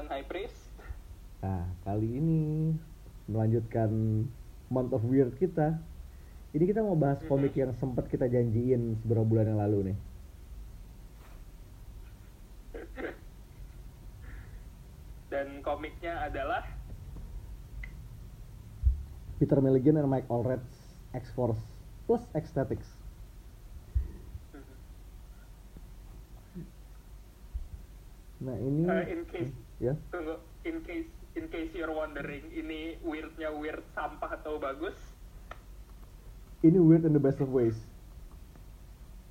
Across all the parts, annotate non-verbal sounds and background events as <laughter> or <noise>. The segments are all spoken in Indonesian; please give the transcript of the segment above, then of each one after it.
dan High Priest. Nah, kali ini melanjutkan month of weird kita. Ini kita mau bahas komik yang sempat kita janjiin beberapa bulan yang lalu nih. Dan komiknya adalah Peter Milligan and Mike Allred's X-Force plus Ecstatics. Nah, ini uh, in case ya. tunggu in case in case you're wondering ini weirdnya weird sampah atau bagus. Ini weird in the best of ways.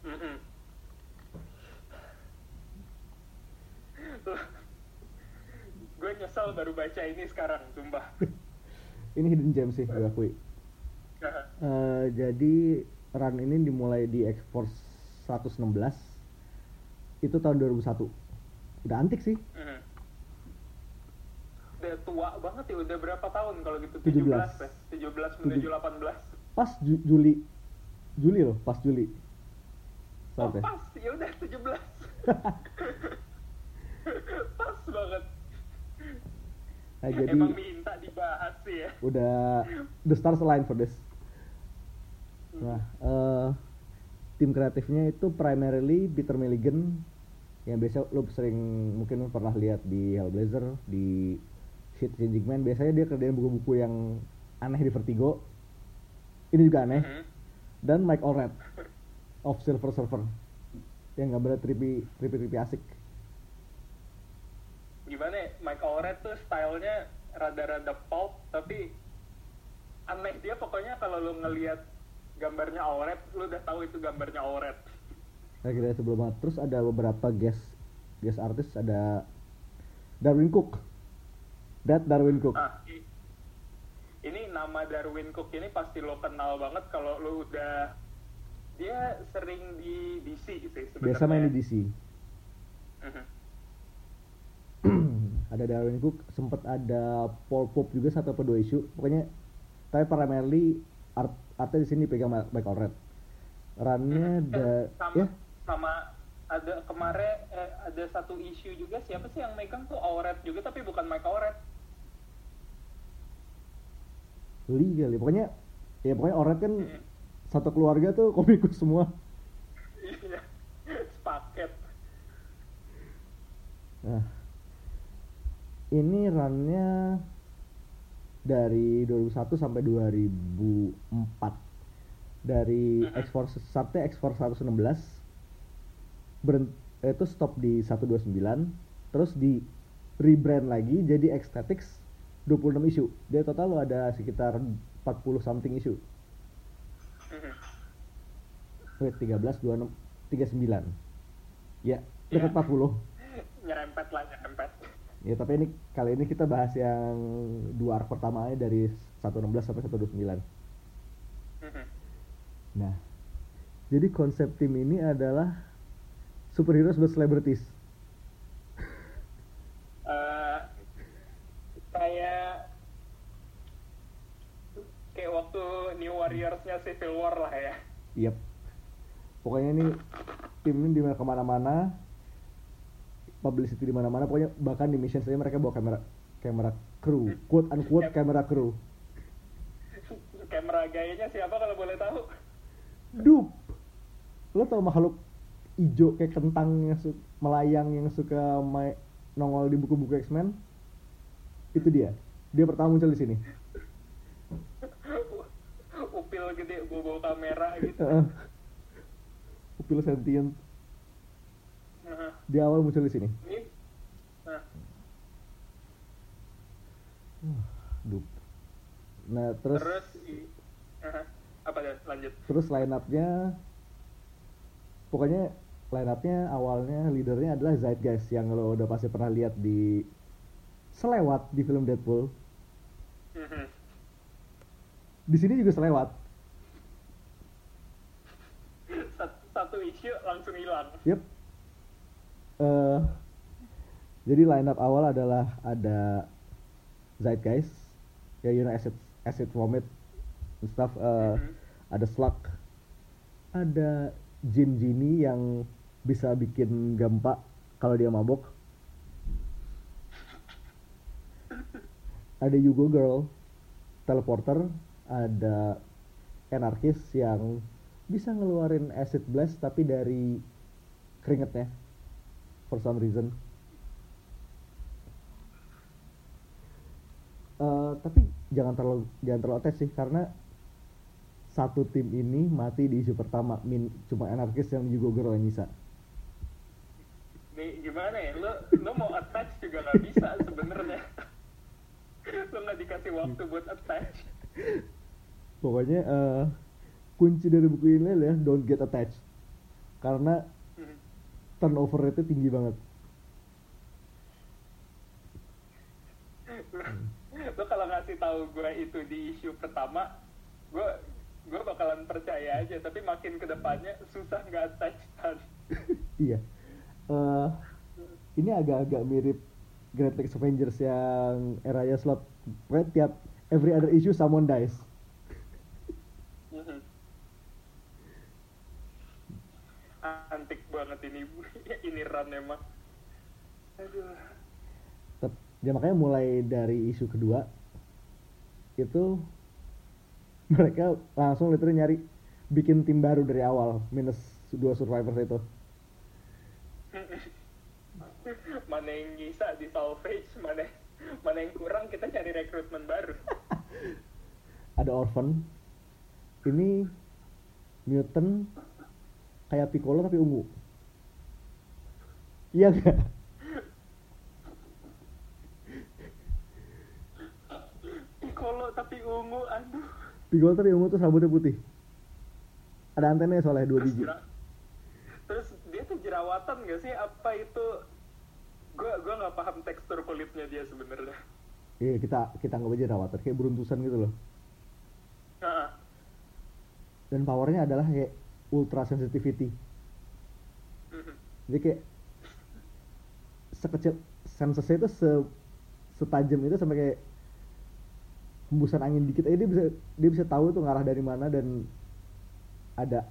<laughs> Gue nyesel baru baca ini sekarang, sumpah. <laughs> Ini hidden gem sih gue akui. Eh, jadi run ini dimulai di X-Force 116 itu tahun 2001 udah antik sih Mhm. Udah tua banget ya, udah berapa tahun kalau gitu? 17. 17 ya? 17 menuju 18. pas Ju- Juli Juli loh pas Juli Oh pas, ya udah 17. <laughs> pas banget. nah, jadi Emang minta dibahas sih ya. udah the stars align for this nah eh, tim kreatifnya itu primarily Peter Milligan yang biasa lo sering mungkin pernah lihat di Hellblazer di Shit Changing Man biasanya dia kerjain buku-buku yang aneh di Vertigo ini juga aneh Mhm. dan Mike Allred of Silver Surfer yang gambarnya trippy trippy trippy asik Gimana ya, Michael Red tuh stylenya rada-rada pulp, tapi aneh dia pokoknya kalau lu ngelihat gambarnya Allred, lu udah tahu itu gambarnya Allred. Nah, kita sebelum terus ada beberapa guest guest artis ada Darwin Cook. That Darwin Cook. Ah, i- ini nama Darwin Cook ini pasti lo kenal banget kalau lo udah dia sering di DC sih sebenarnya. Biasa main di DC. Mhm. <clears throat> ada Darwin Cook, sempat ada Paul Pope juga satu atau dua isu. Pokoknya tapi primarily art artnya di sini pegang Mike Allred. Runnya ada sama ya sama ada kemarin eh, ada satu isu juga siapa sih yang megang tuh Allred juga tapi bukan Mike Allred. Lee kali. Pokoknya ya pokoknya Allred kan Mhm. satu keluarga tuh komikus semua. Iya. Sepaket. Nah, ini runnya dari 2001 sampai 2004 dari. X-Force startnya X-Force 116 berhenti itu stop di 129 terus di rebrand lagi jadi Ecstatics 26 isu dia total ada sekitar 40 something isu Mhm. wait 13 26 39 ya dekat Ya. 40 Nyerempet lah nyerempet. Ya tapi ini kali ini kita bahas yang dua arc pertama aja dari 116 sampai 129. Mhm. Nah, jadi konsep tim ini adalah superhero buat celebrities. Eh, kayak kayak waktu New Warriors-nya Civil War lah ya. Yep. Pokoknya ini tim ini di mana ke mana-mana, publicity di mana-mana. Pokoknya bahkan di mission saja mereka bawa kamera kamera kru, quote unquote Yep. kamera kru. <laughs> Kamera gayanya siapa kalau boleh tahu? Dup. Lo tau makhluk ijo kayak kentang yang melayang yang suka nongol di buku-buku X-Men? Itu dia. Dia pertama muncul di sini. Upil gede bawa kamera gitu. Heeh. Upil sentient. Nah, Di awal muncul di sini. ini nah, Dup. Nah, terus terus Aha. apa deh lanjut? terus line up-nya pokoknya line up-nya awalnya leadernya adalah Zeitgeist yang lo udah pasti pernah lihat di selewat di film Deadpool. Mhm. Di sini juga selewat. Satu isu langsung hilang. Yep. Eh, jadi line up awal adalah ada Zeitgeist, ya you know acid acid vomit and stuff. Eh, Mhm. Ada Slug, ada Jin Genie yang bisa bikin gempa kalau dia mabok. ada Yugo Girl teleporter ada anarkis yang bisa ngeluarin acid blast tapi dari keringetnya for some reason. Eh, tapi jangan terlalu jangan terlalu attach sih karena satu tim ini mati di isu pertama min cuma anarkis yang Yugo Girl yang bisa. Nih gimana ya? Lo lo mau attach juga nggak bisa sebenarnya. Lo nggak dikasih waktu buat attach. Pokoknya eh, kunci dari buku ini adalah don't get attached. Karena Hmm. turnover rate tinggi banget. Lo kalau ngasih tahu gue itu di isu pertama gue gue bakalan percaya aja. Tapi makin ke depannya susah nggak attach. <laughs> Iya. Eh, ini agak-agak mirip Great Lakes Avengers yang eranya slot pokoknya tiap every other issue someone dies banget ini <laughs> ini run emang. Aduh. Tep- ya makanya mulai dari isu kedua itu <laughs> mereka langsung literally nyari bikin tim baru dari awal minus dua survivors itu. <laughs> Mana yang bisa di salvage mana mana yang kurang kita cari rekrutmen baru. Ada orphan ini mutant kayak Piccolo tapi ungu iya gak? Piccolo tapi ungu aduh. Piccolo tapi ungu terus rambutnya putih. Ada antenanya soalnya dua terus, biji. jera- terus dia tuh jerawatan gak sih? Apa itu? Gue gua nggak paham tekstur kulitnya dia sebenarnya. Iya kita kita nggak aja rawatan kayak beruntusan gitu loh. Nah, dan powernya adalah kayak ultra sensitivity. Mhm. jadi kayak sekecil sensesnya itu se setajam itu sampai kayak hembusan angin dikit aja dia bisa dia bisa tahu tuh ngarah dari mana dan ada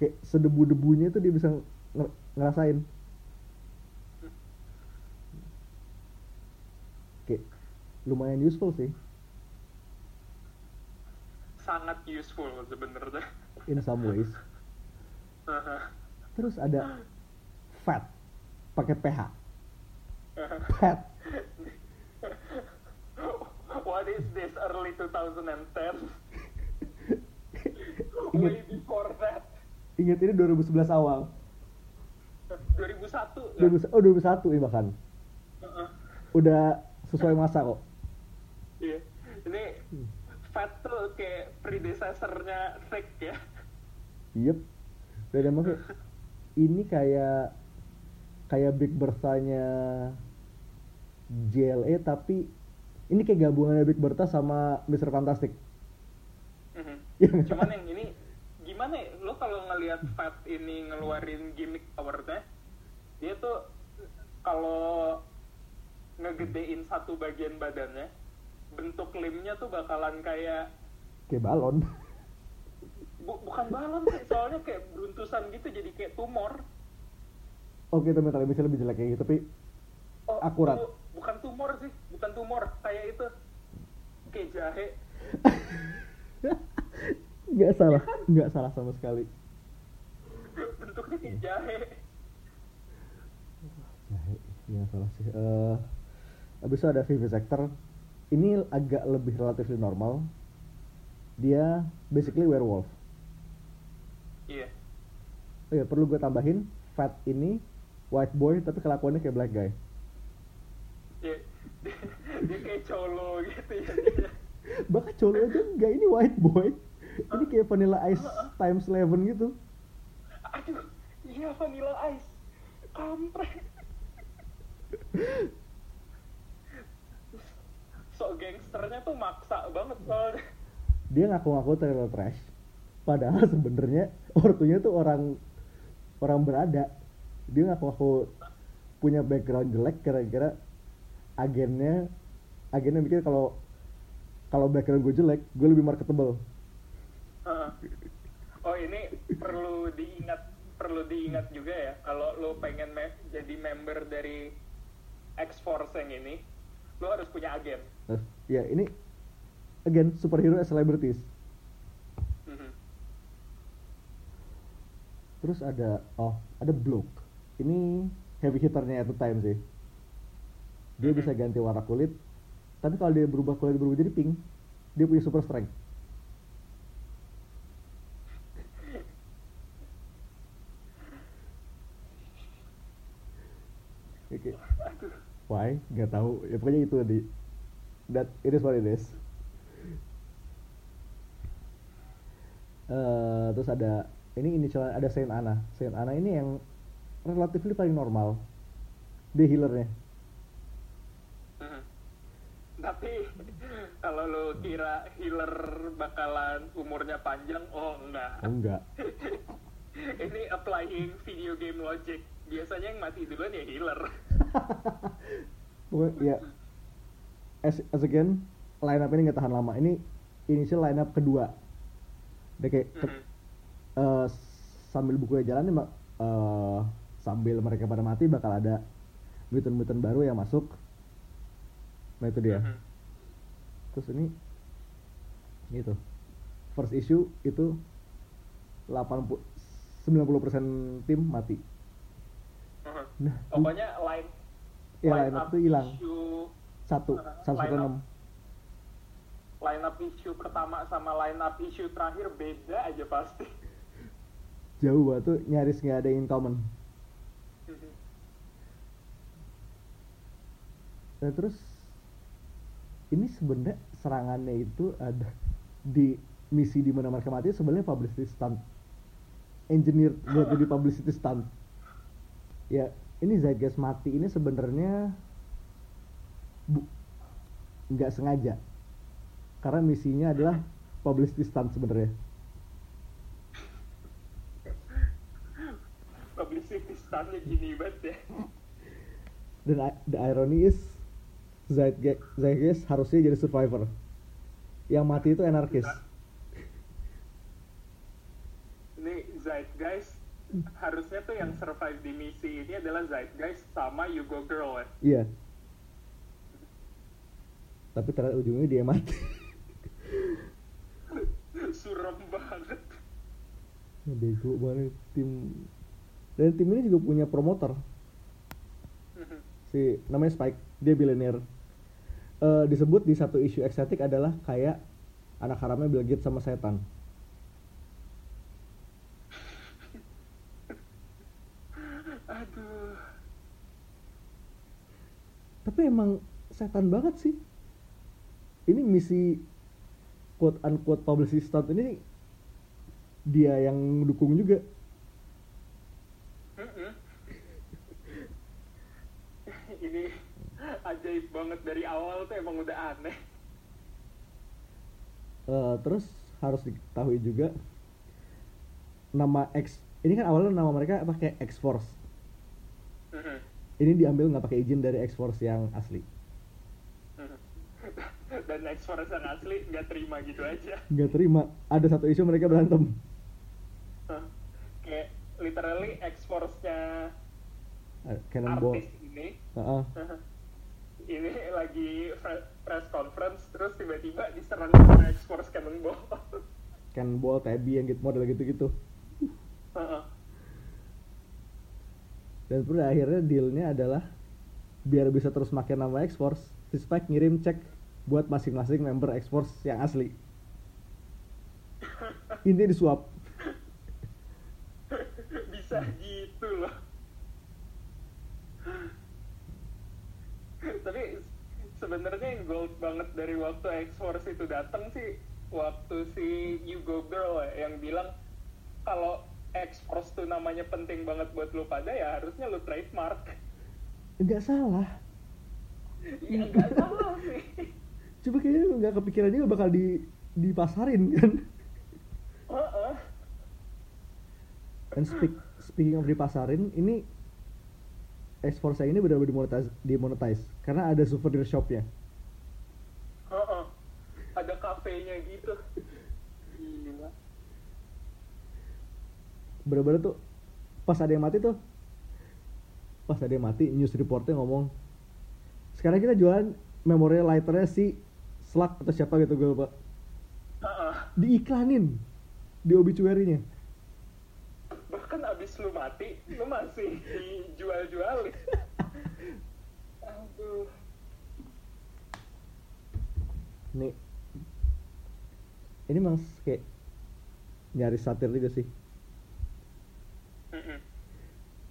kayak sedebu-debunya itu dia bisa nger- ngerasain. Kayak lumayan useful sih. Sangat useful sebenarnya. In some ways. <laughs> Terus ada fat pakai ph fat What is this early 2010? <laughs> ingat Way before that. ingat ini 2011 awal 2001 ya? 2000, oh 2001 ini bahkan Heeh. udah sesuai masa kok Iya. Ini Fat tuh kayak predecessor-nya Thick ya. Yep. Dan emang <laughs> ini kayak kayak Big Bertha-nya JLA tapi ini kayak gabungannya Big Bertha sama Mr. Fantastic. Mhm. Iya. Cuman yang ini gimana ya? Lo kalau ngelihat Fat ini ngeluarin gimmick powernya, dia tuh kalau ngegedein satu bagian badannya, bentuk limnya tuh bakalan kayak Kayak balon. bu- bukan balon sih, soalnya kayak beruntusan gitu jadi kayak tumor. Oke, tapi mental bisa lebih jelek kayak gitu, tapi Oh, Akurat. bu- bukan tumor sih, bukan tumor, kayak itu kayak jahe. <laughs> nggak salah, nggak salah sama sekali. Bentuknya kayak jahe. Jahe, nggak salah sih. Eh, habis itu ada Vivisector. Ini agak lebih relatif normal. Dia basically werewolf. Iya. Oh ya, perlu gue tambahin, Fat ini white boy tapi kelakuannya kayak black guy. Iya. <laughs> dia kayak colo gitu ya. <laughs> Bahkan colo aja enggak, ini white boy. Ini kayak Vanilla Ice times 11 gitu. Aduh, iya vanilla ice. Kampret. <laughs> Sok gangsternya tuh maksa banget soalnya. Dia ngaku-ngaku trailer trash. Padahal sebenarnya ortunya tuh orang orang berada. Dia ngaku-ngaku punya background jelek kira-kira agennya agennya mikir kalau kalau background gue jelek, gue lebih marketable. Heeh. oh ini perlu diingat perlu diingat juga ya kalau lo pengen me- jadi member dari X Force yang ini lo harus punya agen Nah, ya ini again superhero as celebrities Mhm. terus ada oh ada block ini heavy hitternya at the time sih. Dia Mhm. bisa ganti warna kulit. Tapi kalau dia berubah kulit berubah jadi pink dia punya super strength. Oke. Why? Nggak tahu. Ya pokoknya itu tadi. That it is what it is. Eh, terus ada ini initial ada Saint Ana Saint Ana ini yang relatively paling normal. Dia healernya. Mhm. tapi kalau lo kira healer bakalan umurnya panjang oh enggak. Oh enggak. <laughs> Ini applying video game logic. Biasanya yang mati duluan ya healer. Pokoknya, ya as, as again line up ini nggak tahan lama. Ini initial line up kedua. Dia kayak ke- Mhm. eh, sambil bukunya jalan nih, Mbak, eh, sambil mereka pada mati bakal ada mutant-mutant baru yang masuk. Nah itu dia. Mhm. terus ini gitu. First issue itu 80 90% tim mati. Mhm. nah pokoknya line ya line line up up tuh hilang. satu uh, satu satu enam. Line up issue pertama sama line up issue terakhir beda aja pasti. Jauh banget tuh nyaris nggak ada yang common. Nah, terus ini sebenarnya serangannya itu ada di misi di mana mereka mati sebenarnya publicity stunt. Engineer buat jadi publicity stunt. Ya, ini Zagas mati ini sebenarnya nggak sengaja. Karena misinya adalah publicity stunt sebenarnya. Stuntnya gini banget ya Dan the irony is Zagas harusnya jadi survivor. Yang mati itu anarkis. ini Zeitgeist harusnya tuh yang survive di misi ini adalah Zeitgeist sama Yugo Girl ya Iya. Tapi ternyata ujungnya dia mati. <laughs> suram banget Bego banget tim. Dan tim ini juga punya promotor. Mhm. Si namanya Spike, dia billionaire. Eh, disebut di satu isu ekstatik adalah kayak anak haramnya Bill Gates sama setan. <laughs> aduh Tapi emang setan banget sih. Ini misi quote unquote publicity stunt ini dia yang dukung juga. Mhm. ini ajaib banget dari awal tuh emang udah aneh Eh, terus harus diketahui juga nama X ini kan awalnya nama mereka pakai X Force. Mhm. Ini diambil nggak pakai izin dari X Force yang asli. Mhm. <laughs> dan next forest yang asli nggak terima gitu aja Nggak terima. Ada satu isu mereka berantem. Kayak literally X-Force-nya Eh, Cannonball. artis ini Heeh. Ini lagi pre- press conference terus tiba-tiba diserang sama X-Force Cannonball <laughs> Cannonball, Tabby yang gitu model gitu-gitu. Dan pada akhirnya dealnya adalah biar bisa terus makin nama Force, si Spike ngirim cek buat masing-masing member Force yang asli. <laughs> Intinya disuap. bisa gitu loh tapi sebenarnya yang gold banget dari waktu X-Force itu datang sih waktu si Yugo Girl ya, yang bilang kalau X-Force tuh namanya penting banget buat lu pada ya harusnya lu trademark Nggak salah. ya nggak salah sih Coba kayaknya nggak kepikiran juga bakal di dipasarin kan. Heeh. Dan speak, speaking of dipasarin, ini X Force ini benar-benar dimonetize, dimonetize karena ada souvenir shopnya. Heeh. ada kafenya gitu gila bener-bener tuh pas ada yang mati tuh pas ada yang mati news reportnya ngomong sekarang kita jualan memorial lighternya si Slug atau siapa gitu gue lupa Heeh. diiklanin di obituary-nya lu mati lu masih dijual-jualin aduh. Nih ini memang kayak nyari satir juga sih.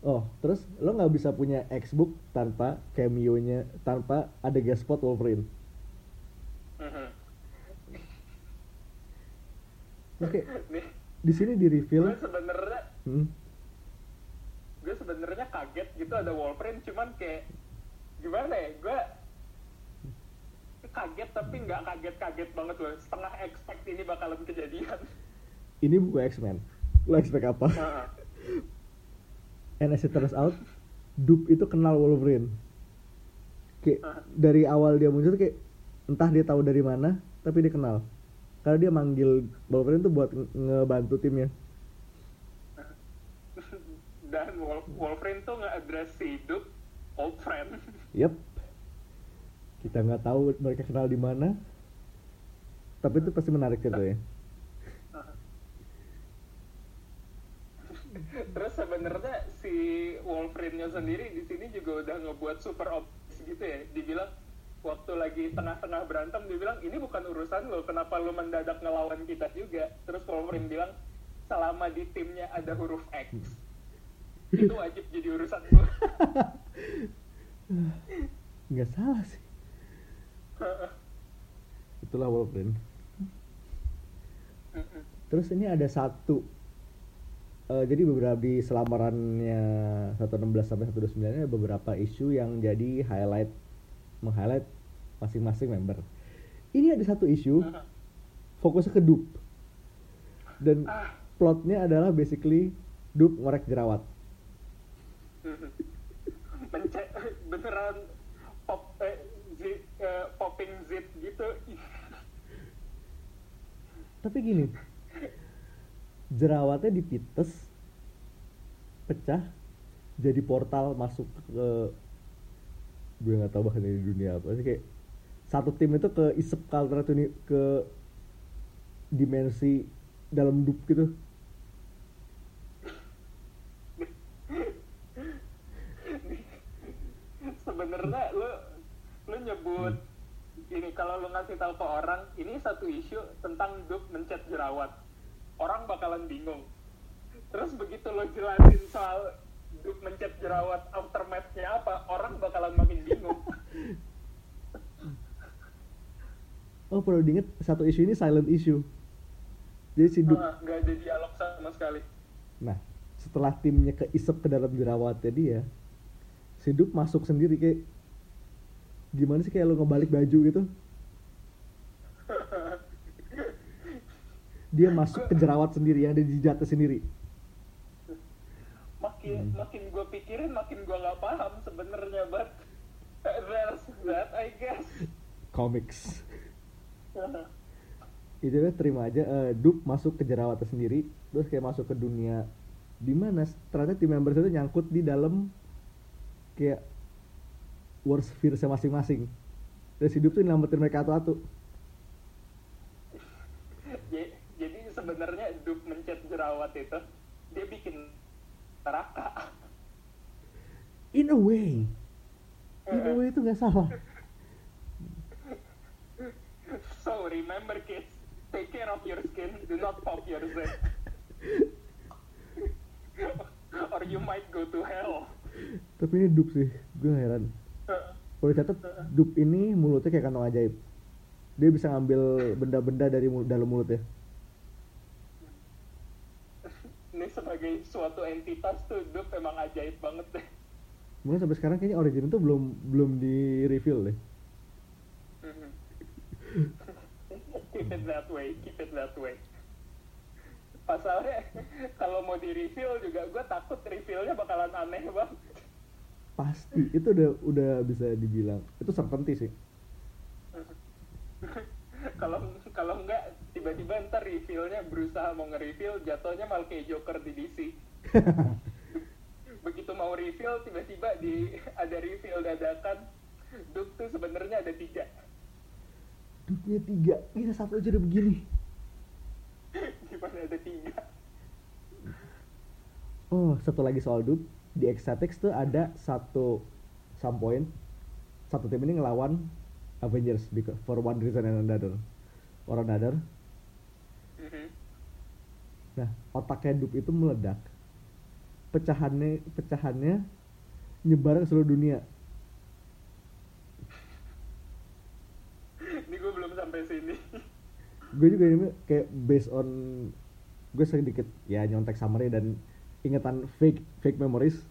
Oh terus lo nggak bisa punya Xbook tanpa cameo-nya tanpa ada guest spot Wolverine? Oke. Nih. Di sini di reveal. Sebenarnya hmm, gue sebenarnya kaget gitu ada Wolverine cuman kayak gimana ya gue kaget tapi nggak kaget-kaget banget loh. Setengah expect ini bakalan kejadian. Ini buku X-Men. Lo expect apa? Heeh. and as it turns out Dupe itu kenal Wolverine. Kayak Ah. dari awal dia muncul kayak entah dia tahu dari mana tapi dia kenal. Karena dia manggil Wolverine tuh buat nge- ngebantu timnya dan Wol- Wolverine tuh nge-address si Duke old friend <laughs> Yep. Kita nggak tahu mereka kenal di mana. Tapi itu pasti menarik gitu ya. <laughs> Terus sebenarnya si Wolverine-nya sendiri di sini juga udah ngebuat super obvious gitu ya. Dibilang waktu lagi tengah-tengah berantem dibilang ini bukan urusan lo, kenapa lo mendadak ngelawan kita juga? Terus Wolverine bilang selama di timnya ada huruf X itu wajib jadi urusan lo. <laughs> Nggak salah sih. <laughs> Itulah Wolverine. Terus ini ada satu. eh, jadi beberapa di selamarannya 116 sampai 129 ini ada beberapa isu yang jadi highlight meng-highlight masing-masing member. Ini ada satu isu fokusnya ke Dupe. Dan Ah. plotnya adalah basically Dupe ngorek jerawat. Mence beneran pop eh, zip, eh, popping zip gitu. Tapi gini, jerawatnya dipites, pecah, jadi portal masuk ke gue nggak tahu bahkan di dunia apa sih kayak satu tim itu ke isep ke alternatif ke dimensi dalam dup gitu. Sebenarnya lu lu nyebut ini kalau lu ngasih tahu ke orang ini satu isu tentang Dup mencet jerawat. Orang bakalan bingung. Terus begitu lo jelasin soal Dup mencet jerawat aftermath-nya apa orang bakalan makin bingung. <laughs> Oh perlu diinget satu isu ini silent issue. Jadi si Dup, Ah, nggak ada dialog sama sekali. Nah setelah timnya keisep ke dalam jerawatnya dia, si Dup masuk sendiri kayak gimana sih kayak lo ngebalik baju gitu? Dia masuk ke jerawat sendiri yang ada di jidatnya sendiri. makin makin gue pikirin makin gue nggak paham sebenarnya but there's that I guess Comics. <laughs> Itu kan terima aja. eh, Dup masuk ke jerawatnya sendiri, terus kayak masuk ke dunia di mana ternyata tim members itu nyangkut di dalam kayak war sphere masing-masing. Dan si Dup tuh nyelamatin mereka atu-atu. Ja- jadi sebenarnya Dup mencet jerawat itu dia bikin neraka In a way, in a way itu nggak salah. so remember kids take care of your skin do not pop your zip <laughs> or you might go to hell Tapi ini Dup sih, gue heran. Kalau catat Dup ini mulutnya kayak kantong ajaib. Dia bisa ngambil benda-benda dari mul- dalam mulutnya. ini sebagai suatu entitas tuh Dup emang ajaib banget deh Mungkin sampai sekarang kayaknya origin itu belum belum di reveal deh. <laughs> keep it that way keep it that way pasalnya <laughs> kalau mau di reveal juga gue takut revealnya bakalan aneh banget Pasti itu udah udah bisa dibilang itu certainty sih. <laughs> kalau kalau enggak tiba-tiba ntar revealnya berusaha mau nge-reveal jatuhnya malah kayak Joker di DC <laughs> begitu mau reveal tiba-tiba di ada reveal dadakan Duk tuh sebenarnya ada tiga. Dupnya tiga, kita satu aja udah begini. Ada tiga? Oh, satu lagi soal dup. Di Ecstatics tuh ada satu some point. Satu tim ini ngelawan Avengers because for one reason and another. Or another. Mhm. Nah, otaknya dup itu meledak. Pecahannya pecahannya nyebar ke seluruh dunia. Ini gue belum sampai sini. Gue juga ini kayak based on gue sering dikit ya nyontek summary dan ingetan fake fake memories.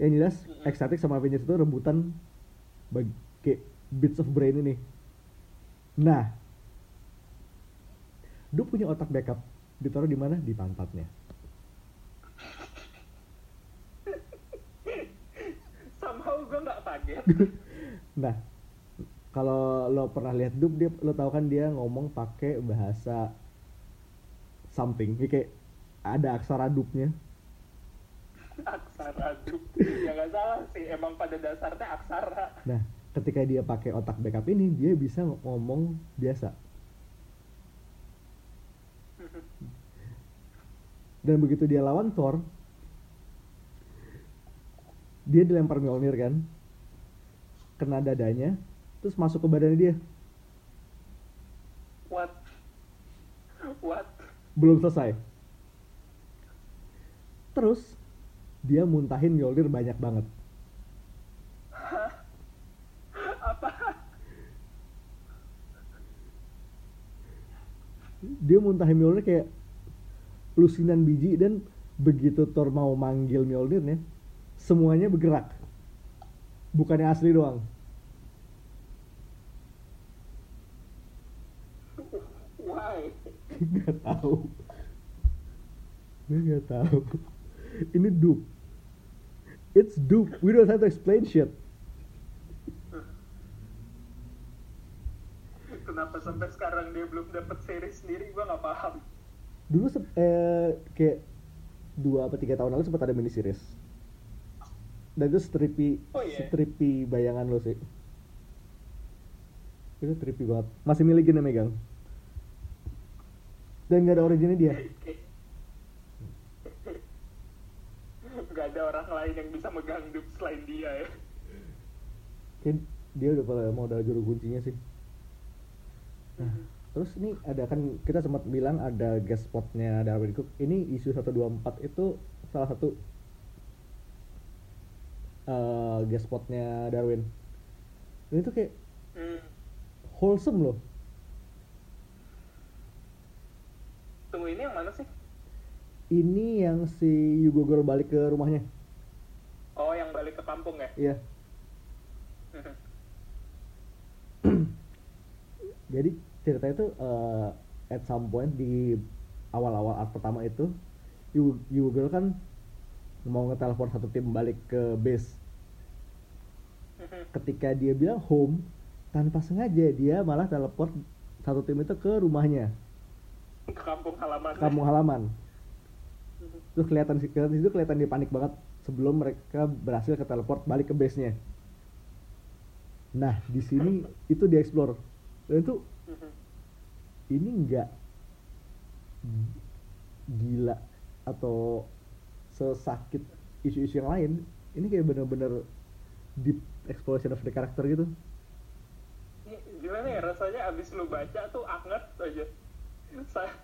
Yang jelas, Mm-mm. Ecstatic sama Avengers itu rebutan bagi kayak bits of brain ini. Nah, Dup punya otak backup ditaruh di mana? Di pantatnya. <laughs> Somehow gue nggak kaget. <laughs> Nah, kalau lo pernah lihat Dup, dia lo tahu kan dia ngomong pakai bahasa something, kayak ada aksara Dupnya. <laughs> aksara Duk. Ya nggak salah sih. Emang pada dasarnya aksara. Nah, ketika dia pakai otak backup ini, dia bisa ngomong biasa. <laughs> Dan begitu dia lawan Thor, dia dilempar Mjolnir kan, kena dadanya, terus masuk ke badannya dia. What? What? belum selesai. Terus dia muntahin Mjolnir banyak banget. Apa? Dia muntahin Mjolnir kayak lusinan biji dan begitu Thor mau manggil Mjolnirnya, semuanya bergerak. Bukannya asli doang. Why? Gak tahu. Gue gak tahu. Ini dupe. It's dupe. We don't have to explain shit. Kenapa sampai sekarang dia belum dapat series sendiri? Gue nggak paham. dulu eh, kayak dua apa tiga tahun lalu sempat ada mini series dan itu strippy Oh, iya? strippy bayangan lo sih itu trippy banget masih milikin yang megang dan gak ada originnya dia. Gak ada orang lain yang bisa megang Duk selain dia ya. kayak dia udah pada mau ada juru kuncinya sih. Nah terus ini ada kan kita sempat bilang ada guest spotnya Darwin Cook. Ini isu 124 itu salah satu eh, guest spotnya Darwin. Ini tuh kayak Hmm. wholesome loh Tunggu ini yang mana sih? ini yang si Yugo Girl balik ke rumahnya Oh, yang balik ke kampung ya? iya <laughs> jadi ceritanya tuh eh, at some point di awal-awal art pertama itu Yugo, Girl kan mau ngetelepon satu tim balik ke base ketika dia bilang home tanpa sengaja dia malah teleport satu tim itu ke rumahnya kampung halaman. kampung halaman. Terus kelihatan sih kelihatan itu kelihatan dia panik banget sebelum mereka berhasil ke teleport balik ke base nya nah di sini itu dieksplor dan itu ini enggak gila atau sesakit isu-isu yang lain. Ini kayak bener-bener deep exploration of the character gitu. Gimana ya rasanya abis lu baca tuh anget aja. Sa-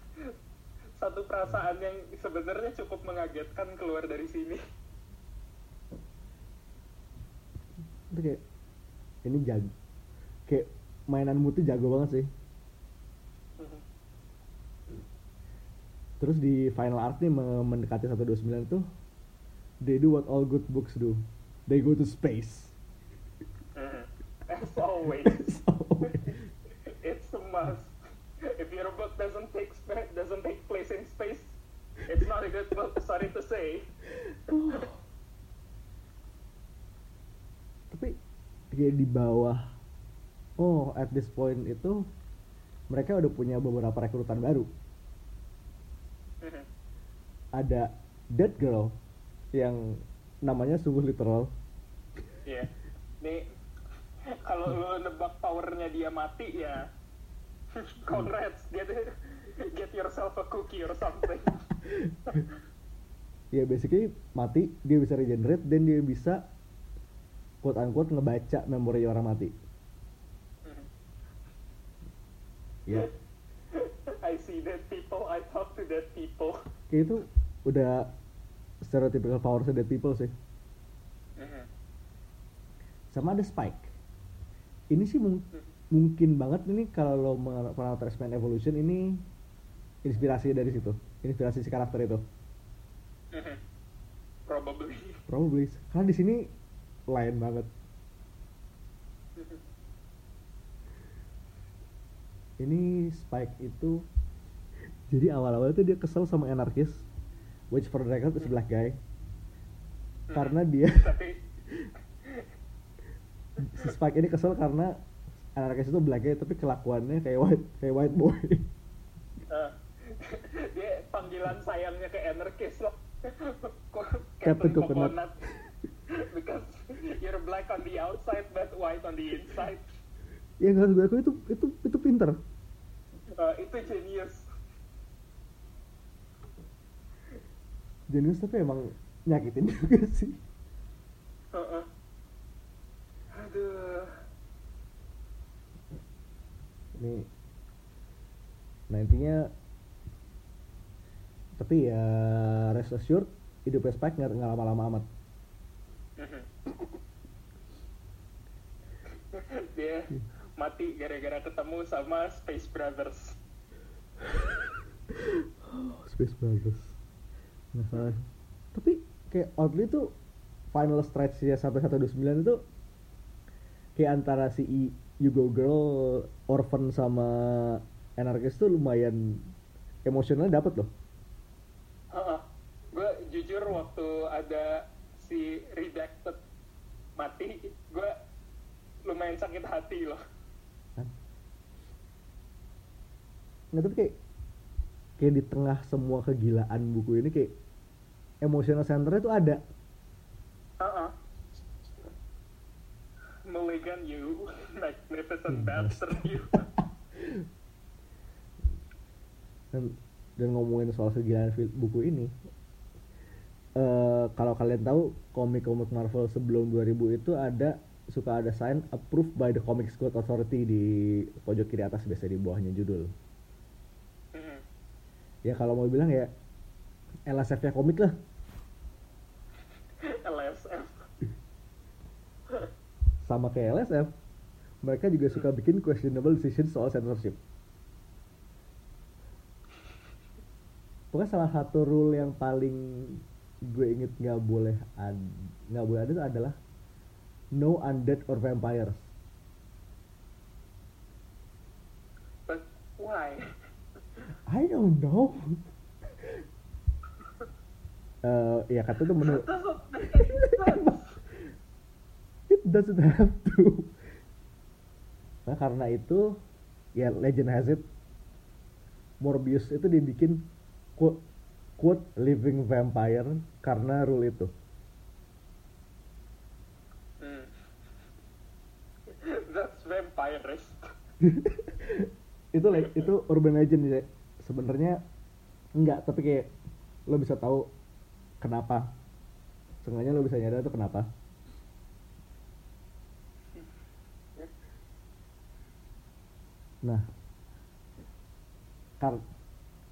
Satu perasaan yang sebenarnya cukup mengagetkan keluar dari sini. itu kayak ini jago. Kayak mainan mutu jago banget sih. Terus di final art nih me- mendekati 129 tuh they do what all good books do. They go to space. As always, <laughs> So, it's a must. <laughs> If your book doesn't take doesn't take place in space, it's not a good book. Sorry to say. <sighs> tapi kayak di bawah oh at this point itu mereka udah punya beberapa rekrutan baru ada Dead Girl yang namanya sungguh literal Iya. Ini kalau lo nebak powernya dia mati ya <laughs> congrats get get yourself a cookie or something. <laughs> Ya basically mati dia bisa regenerate dan dia bisa quote unquote ngebaca memori orang mati. Ya. <laughs> I see dead people I talk to dead people. Kayak itu udah stereotypical power dead people sih. Sama ada Spike. Ini sih mung- mungkin banget ini kalau lo X-Men Evolution ini inspirasi dari situ inspirasi si karakter itu. Probably. Probably. Karena di sini lain banget. Ini Spike itu jadi awal-awal itu dia kesel sama anarkis which for the record is black guy. Karena dia <laughs> si Spike ini kesel karena anarkis itu black guy tapi kelakuannya kayak white kayak white boy. Uh, dia panggilan sayangnya ke anarkis loh. Captain Coconut. because you're black on the outside but white on the inside. Ya nggak gue itu itu itu pinter. Uh, itu genius. Jenius tapi emang nyakitin juga sih. Uh-uh. aduh ini nah intinya tapi ya rest assured hidupnya Spike nggak nggak lama-lama amat. <laughs> Dia mati gara-gara ketemu sama Space Brothers. <laughs> Space Brothers. Salah. Tapi kayak oddly tuh final stretch ya sampai 129 itu kayak antara si I- You Go Girl, Orphan sama Anarchist tuh lumayan emosionalnya dapet loh. Gue jujur waktu ada si Redacted mati gue lumayan sakit hati loh. Kan nggak tapi kayak kayak di tengah semua kegilaan buku ini kayak emotional centernya tuh ada. Uh-uh. Mulligan you, <laughs> magnificent Hmm, bastard you. <laughs> dan, dan ngomongin soal kegilaan buku ini eh kalau kalian tahu komik-komik Marvel sebelum 2000 itu ada suka ada sign approved by the Comics Code Authority di pojok kiri atas biasa di bawahnya judul Hmm. ya kalau mau bilang ya LSF nya komik lah sama kayak LSF mereka juga suka bikin questionable decisions soal censorship. Pokoknya salah satu rule yang paling gue inget nggak boleh nggak boleh ada itu adalah no undead or vampires. But why? I don't know. <laughs> Eh, ya kata tuh menurut <laughs> it doesn't have to. Nah karena itu ya legend has it Morbius itu dibikin quote, quote living vampire karena rule itu. Hmm. <laughs> That's vampirist. <laughs> itu le- itu urban legend ya. Sebenarnya enggak tapi kayak lo bisa tahu kenapa. Seenggaknya lo bisa nyadar itu kenapa nah kar-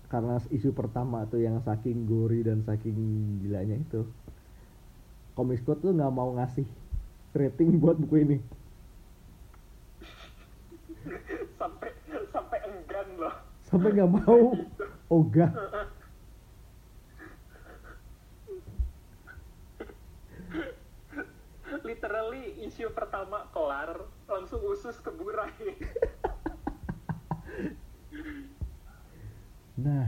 karena isu pertama tuh yang saking gori dan saking gilanya itu Comics Code tuh nggak mau ngasih rating buat buku ini. Sampai sampai enggan loh. sampai nggak mau. Ogah Literally isu pertama kelar langsung usus ke <laughs> Nah,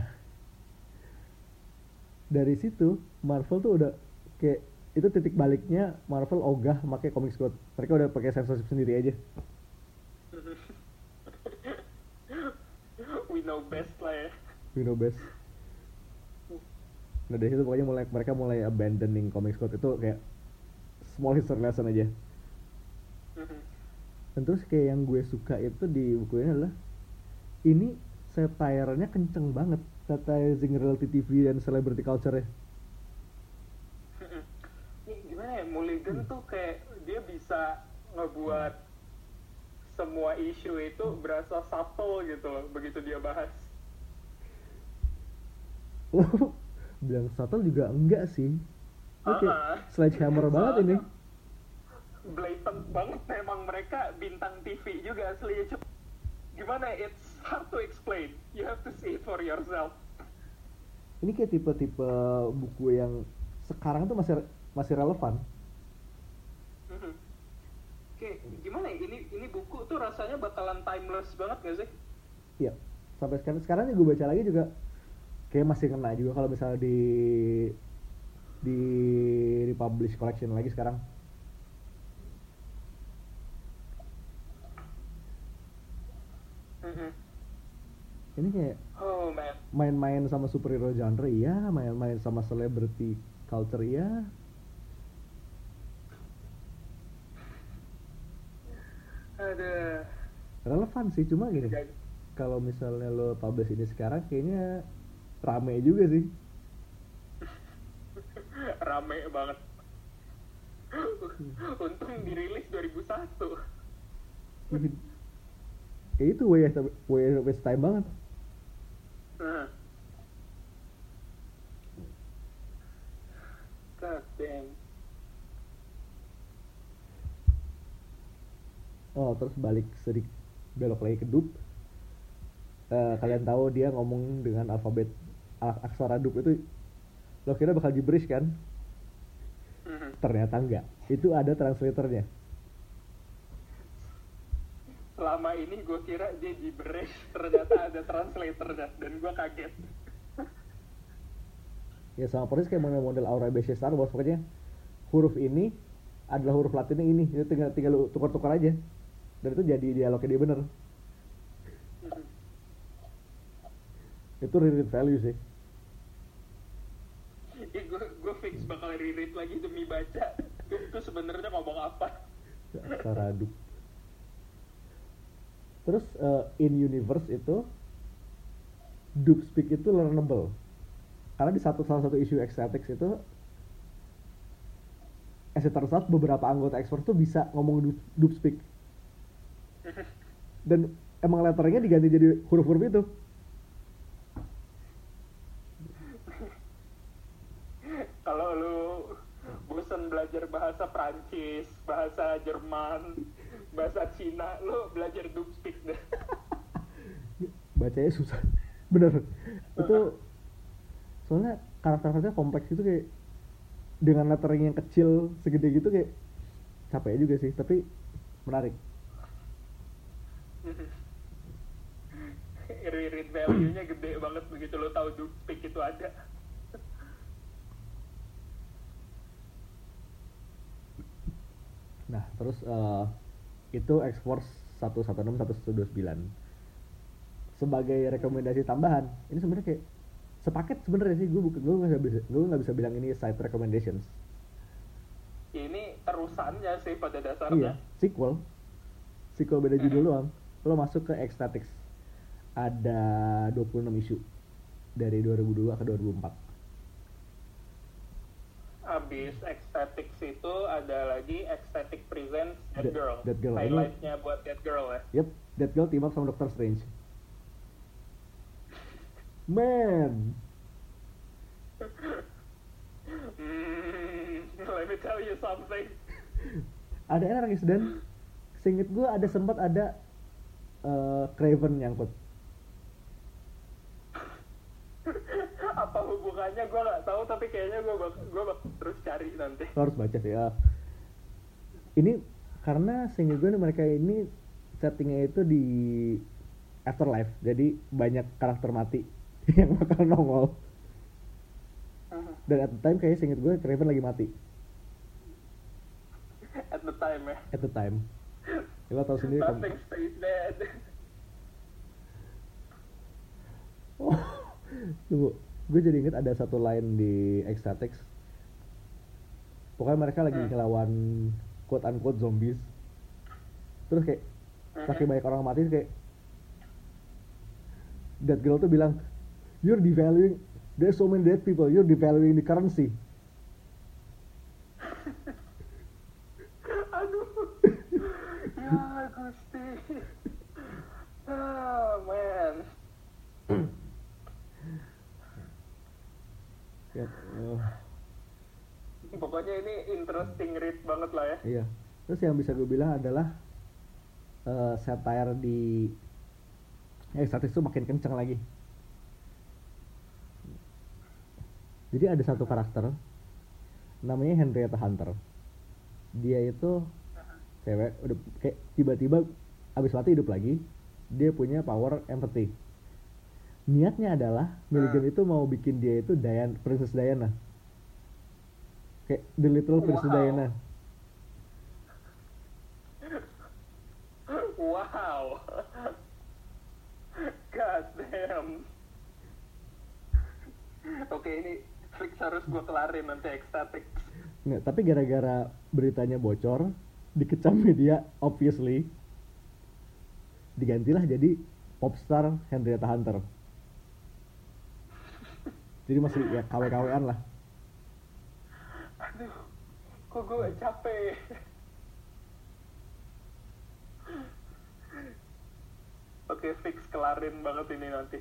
dari situ Marvel tuh udah kayak itu titik baliknya Marvel ogah pakai Comics Code. Mereka udah pakai censorship sendiri aja. <laughs> We know best lah ya. You know best. Nah dari situ pokoknya mulai mereka mulai abandoning Comics Code itu kayak small history lesson aja. dan terus kayak yang gue suka itu di buku ini adalah ini satire-nya kenceng banget. Satirizing reality TV dan celebrity culture ya gimana ya? Mulligan tuh kayak dia bisa ngebuat semua isu itu berasa subtle gitu loh begitu dia bahas. <laughs> Bilang subtle juga enggak sih. Ini kayak Ah-ah. sledgehammer banget ini. blatant banget memang mereka bintang TV juga aslinya Cuk. gimana ya, it's hard to explain you have to see it for yourself ini kayak tipe-tipe buku yang sekarang tuh masih masih relevan Mhm. Oke, gimana ya? Ini ini buku tuh rasanya bakalan timeless banget gak sih? Iya, sampai sekarang sekarang gue baca lagi juga kayak masih kena juga kalau misalnya di di republish collection lagi sekarang. Ini kayak Oh main-main sama superhero genre iya, main-main sama celebrity culture iya. ada Relevan sih, cuma gini. Kalau misalnya lo publish ini sekarang kayaknya rame juga sih. <laughs> rame banget. Untung dirilis 2001. Kayak <laughs> itu waste, waste time banget. God. Oh, terus balik sedikit belok lagi ke dup. Eh, kalian tahu dia ngomong dengan alfabet aksara dup itu lo kira bakal gibberish kan? Mhm. Ternyata enggak. Itu ada translatornya. Selama ini gue kira dia gibberish, ternyata ada translatornya dan gue kaget. Ya sama persis kayak model-model Aura BC Star Wars pokoknya huruf ini adalah huruf Latinnya ini. Itu tinggal tinggal lu tukar-tukar aja. Dan itu jadi dialognya dia bener. Mhm. Itu read value sih. Ih, gue gue fix bakal reread lagi demi baca. Itu, sebenarnya ngomong apa? Aksara dup. Terus eh, in universe itu dup speak itu learnable. Karena di satu salah satu isu Ecstatics itu as it turns out, beberapa anggota expert tuh bisa ngomong dup, dup speak. Dan emang letternya diganti jadi huruf-huruf itu. Kalau lu bosan belajar bahasa Prancis, bahasa Jerman, bahasa Cina, lu belajar Dubspeak deh. Bacanya susah. <laughs> Bener. Itu soalnya karakter-karakternya kompleks itu kayak dengan lettering yang kecil segede gitu kayak capek juga sih tapi menarik Reread value-nya gede banget begitu lu tahu Dubspeak itu ada. nah terus eh, itu X-Force 116 129 sebagai rekomendasi tambahan ini sebenarnya kayak sepaket sebenarnya sih. Gue bukan gue nggak bisa gue nggak bisa bilang ini side recommendations. Ini terusannya sih pada iya dasarnya. sequel. Sequel beda judul doang. Lo masuk ke Ecstatics. Ada 26 isu. Dari 2002 ke 2004 Abis Ecstatics itu ada lagi Ecstatic Presents That That- Girl. That Girl. Highlightnya buat That Girl ya. Yep, That Girl team up sama Doctor Strange. Man, Hmm, let me tell you something. ada anarkis dan seinget gue ada sempat ada eh, Craven nyangkut. Apa hubungannya gue nggak tahu tapi kayaknya gue bak gue bak terus cari nanti. Lo harus baca sih ya. Ini karena seinget gue nih mereka ini settingnya itu di afterlife, jadi banyak karakter mati <laughs> yang bakal nongol. Dan at the time kayaknya seinget gue Craven lagi mati At the time ya. at the time. Ya, lo tau sendiri kan. Oh, <laughs> tunggu. Gue jadi inget ada satu line di Ecstatics. Pokoknya mereka lagi Hmm. ngelawan quote unquote zombies. terus kayak Mhm. saking banyak orang mati kayak that girl tuh bilang you're devaluing there's so many dead people you're devaluing the currency Aduh. ya Gusti. Ah, man. ya eh, Pokoknya ini interesting read banget lah ya. iya. Terus yang bisa gue bilang adalah eh, satire di eh statis tuh makin kenceng lagi. Jadi ada satu karakter namanya Henrietta Hunter. Dia itu cewek udah kayak tiba-tiba abis mati hidup lagi dia punya power empathy. Niatnya adalah Milligan Ah. itu mau bikin dia itu Diana Princess Diana kayak the little Princess Wow. Diana Wow. God damn. Oke ini fix harus gue kelarin nanti ecstatic. Nggak, tapi gara-gara beritanya bocor dikecam media obviously digantilah jadi popstar Henrietta Hunter jadi masih ya KW-KWan lah kok gue capek. Oke, fix kelarin banget ini nanti.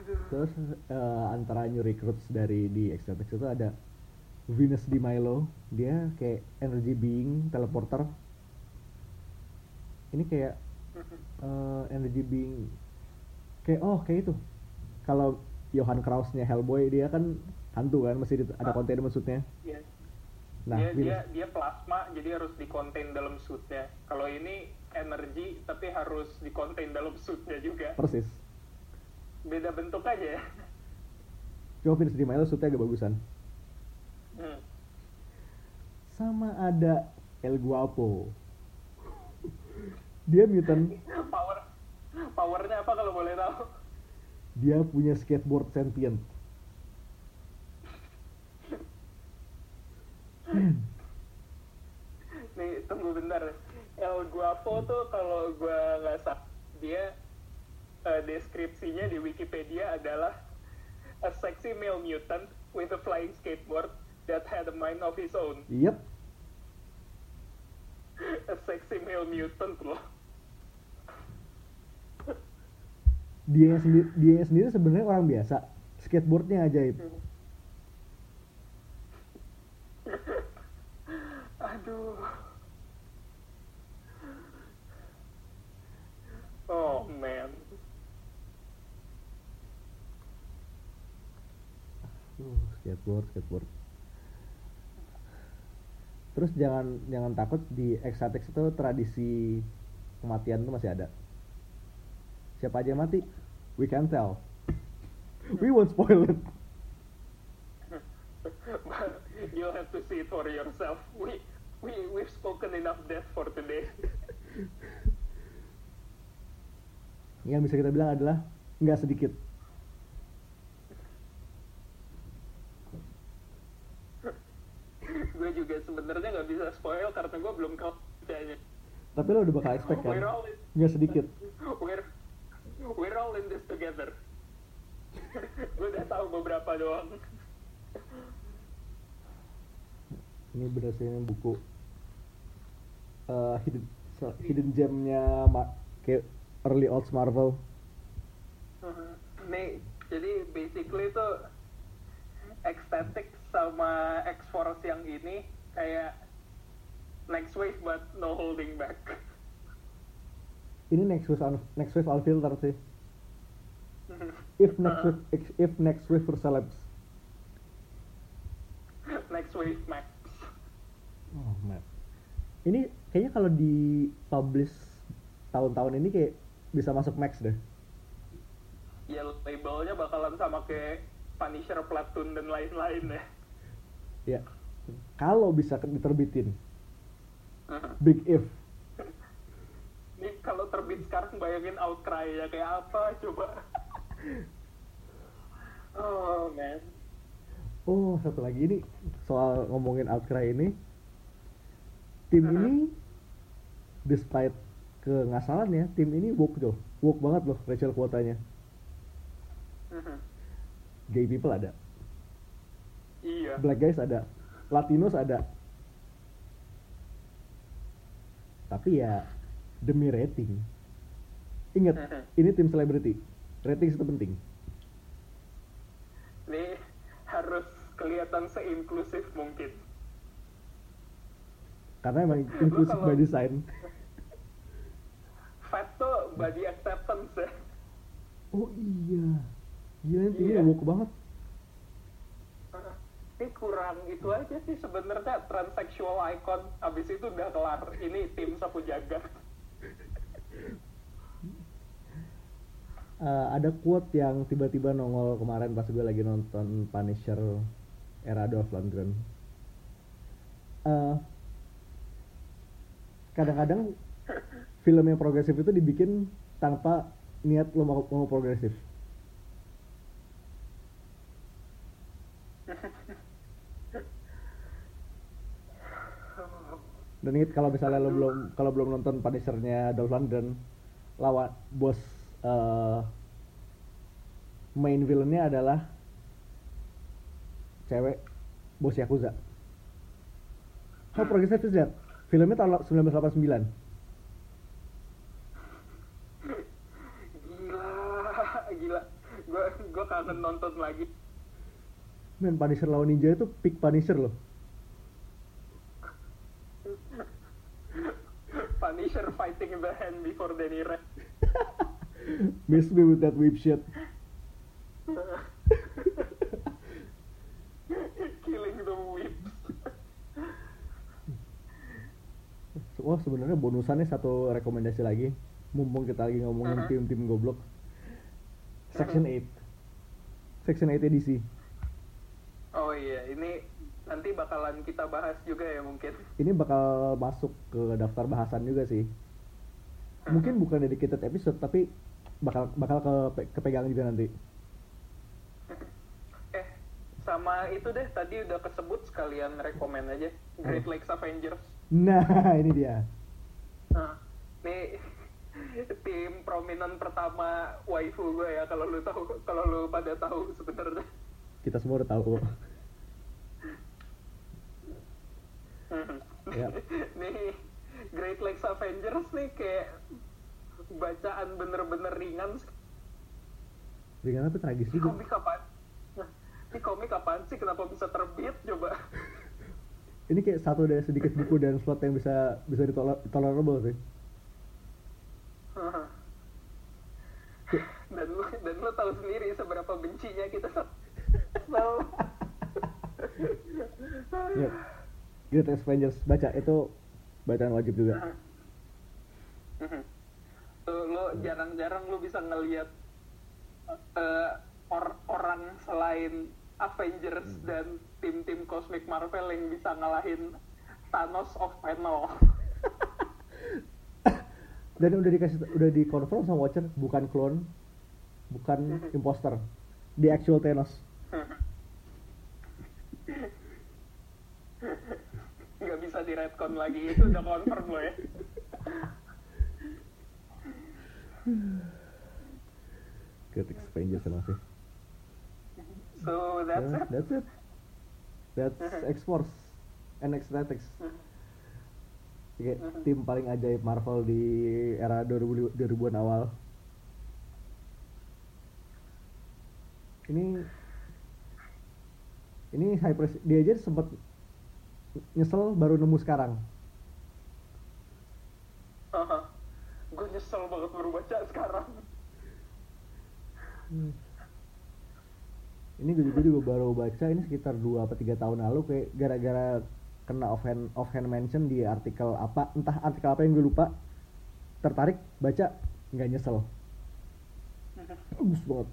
Aduh. terus eh, antara new recruits dari di Ecstatic itu ada Venus Di Milo dia kayak energy being teleporter ini kayak eh, energy being kayak oh kayak itu kalau Johan Krausnya Hellboy dia kan hantu kan masih ada Ah. containment suitnya Iya. Nah dia, dia dia plasma jadi harus dikontain dalam suitnya. Kalau ini energi tapi harus dikontain dalam suitnya juga. persis Beda bentuk aja ya. cuma Venus Di Milo suitnya agak bagusan Hmm. sama ada El Guapo dia mutant Power powernya apa kalau boleh tahu? dia punya skateboard sentient Nih tunggu bentar. El Guapo tuh kalau gua nggak salah dia eh, deskripsinya di Wikipedia adalah a sexy male mutant with a flying skateboard that had a mind of his own. Yep, A sexy male mutant loh. dia sendiri dia sendiri sebenarnya orang biasa. Skateboardnya ajaib. Aduh. Oh man. Uh, skateboard, skateboard. Terus jangan jangan takut di Exatex itu tradisi kematian itu masih ada. Siapa aja yang mati? We can tell. We won't spoil it. <laughs> You'll have to see it for yourself. We we we've spoken enough death for today. <laughs> Yang bisa kita bilang adalah nggak sedikit. gue juga sebenarnya nggak bisa spoil karena gue belum kau bacanya. Tapi lo udah bakal expect kan? Nggak sedikit. we're we're all in this together. <laughs> gue udah tahu beberapa doang. Ini berdasarkan buku eh, hidden hidden gemnya kayak early old Marvel. Nih, jadi basically itu ecstatic sama X-Force yang ini kayak next wave but no holding back. Ini next wave next wave unfiltered sih. <laughs> If next wave if next wave for celebs. next wave max. Oh man. Ini kayaknya kalau di publish tahun-tahun ini kayak bisa masuk max deh. Ya labelnya bakalan sama kayak Punisher, Platoon dan lain-lain ya. Ya. Kalau bisa diterbitin. Big if. Ini kalau terbit sekarang bayangin Outcry ya kayak apa coba. <laughs> oh man. Oh, satu lagi ini soal ngomongin Outcry ini. Tim Uh-huh. ini despite kengasalan ya tim ini woke tuh. Woke banget loh racial kuotanya. Mhm. gay people ada. Iya. Black guys ada. Latinos ada. Tapi ya demi rating. Ingat Mhm. ini tim selebriti. Rating itu penting. Ini harus kelihatan seinklusif mungkin karena emang inclusive kalau- by design. Fat tuh body acceptance ya. Oh iya. Gila ini Iya. woke banget. Ini kurang itu aja sih sebenarnya transsexual icon. Abis itu udah kelar. Ini tim sapu jagat <laughs> Eh, ada quote yang tiba-tiba nongol kemarin pas gue lagi nonton Punisher era Dolph Lundgren. Eh, kadang-kadang film yang progresif itu dibikin tanpa niat lo mau, mau progresif. Dan ingat kalau misalnya lo belum kalau belum nonton Punisher-nya Dolph Lundgren lawan bos eh, main villainnya adalah cewek bos Yakuza. How progressive is that? Filmnya tahun 1989. gila gila gue gue kangen nonton lagi Men, Punisher lawan Ninja itu peak Punisher loh. Punisher fighting the hand before Danny <laughs> Red Miss me with that whip shit. <laughs> Wah sebenarnya bonusannya satu rekomendasi lagi. Mumpung kita lagi ngomongin tim-tim goblok. Section 8. Section 8 edisi. oh iya ini nanti bakalan kita bahas juga ya mungkin Ini bakal masuk ke daftar bahasan juga sih. Mungkin bukan dedicated episode tapi bakal bakal ke kepegang juga nanti. eh sama itu deh tadi udah kesebut sekalian rekomen aja Great Lakes Avengers Nah, <laughs> ini dia. Nah, nih tim prominent pertama waifu gue ya kalau lu tahu kalau lu pada tahu sebenarnya Kita semua udah tahu. Ya. <laughs> nih Great Lakes Avengers nih kayak bacaan bener-bener ringan Ringan tapi tragis ini juga. komik apaan Nah, ini komik apaan sih kenapa bisa terbit coba <laughs> Ini kayak satu dari sedikit buku dan slot yang bisa bisa ditolak tolerable sih. <laughs> dan lu dan lu tahu sendiri seberapa bencinya kita. <laughs> So Ya. Great Avengers baca. Itu bacaan wajib juga. Tuh, lu jarang-jarang lu bisa ngelihat eh, or- orang selain Avengers dan tim-tim Cosmic Marvel yang bisa ngalahin Thanos of panel. <laughs> Dan udah dikasih udah dikonfirm sama Watcher bukan clone, bukan imposter. The actual Thanos. <laughs> nggak bisa di retcon lagi itu udah confirm lo ya Great Avengers emang sih. so that's Ya, it that's it. That's X-Force and X-Tactics. Kayak tim paling ajaib Marvel di era 2000 2000-an awal. Ini ini Cypress dia aja sempet nyesel baru nemu sekarang. gue nyesel banget baru baca sekarang Ini gue juga, juga baru baca ini sekitar 2 atau 3 tahun lalu kayak gara-gara kena offhand offhand mention di artikel apa entah artikel apa yang gue lupa. Tertarik baca nggak nyesel. Bagus banget.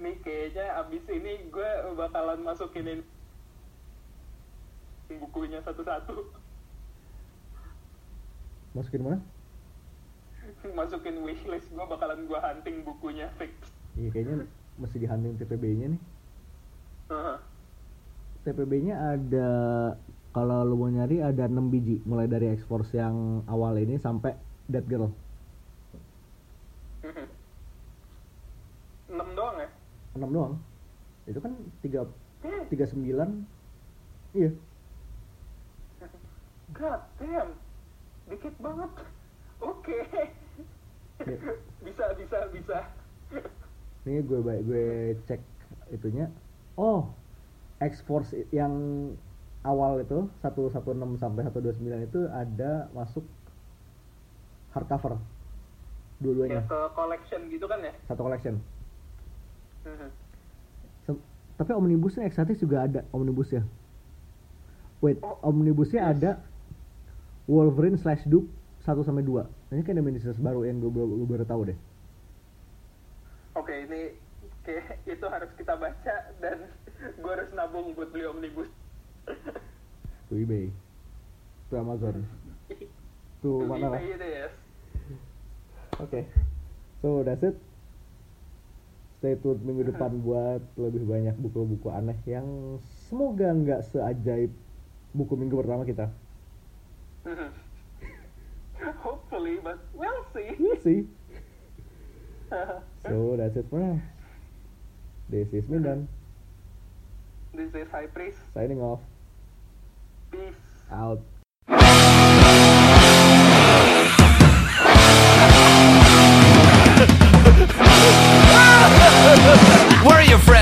Nih kayaknya abis ini gue bakalan masukin ini. Bukunya satu-satu. Masukin mana? Masukin wishlist gue bakalan gue hunting bukunya fix. Iya kayaknya mesti di hunting TPB nya nih Heeh. TPB nya ada kalau lu mau nyari ada 6 biji mulai dari X-Force yang awal ini sampai Dead Girl. Mhm. enam doang ya 6 doang. Itu kan 3 Hmm. 39 Iya. God damn dikit banget oke Ya. <laughs> bisa bisa bisa Ini gue gue cek itunya. Oh, X-Force i- yang awal itu 116 sampai 129 itu ada masuk hardcover. ya Dua-duanya ke collection gitu kan ya satu collection. Mhm. Se- tapi omnibusnya Exatis juga ada omnibusnya. Wait, Oh, omnibusnya yes. ada Wolverine slash Duke 1 sampai 2. Ini kayak ada miniseries baru yang gue, baru- gue baru tahu deh. Kayak itu harus kita baca dan gue harus nabung buat beli omnibus Tuh eBay. Tuh Amazon. Tuh mana lah. Oke. So that's it. Stay tune minggu <laughs> depan buat lebih banyak buku-buku aneh yang semoga nggak seajaib buku minggu pertama kita. <laughs> Hopefully but we'll see We'll see. <laughs> So that's it for now. This is Milan. This is High Priest. Signing off. Peace. Out. Where are you from?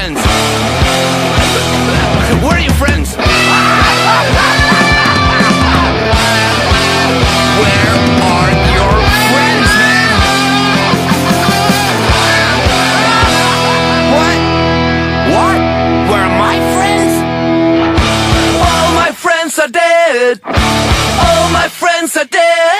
All my friends are dead.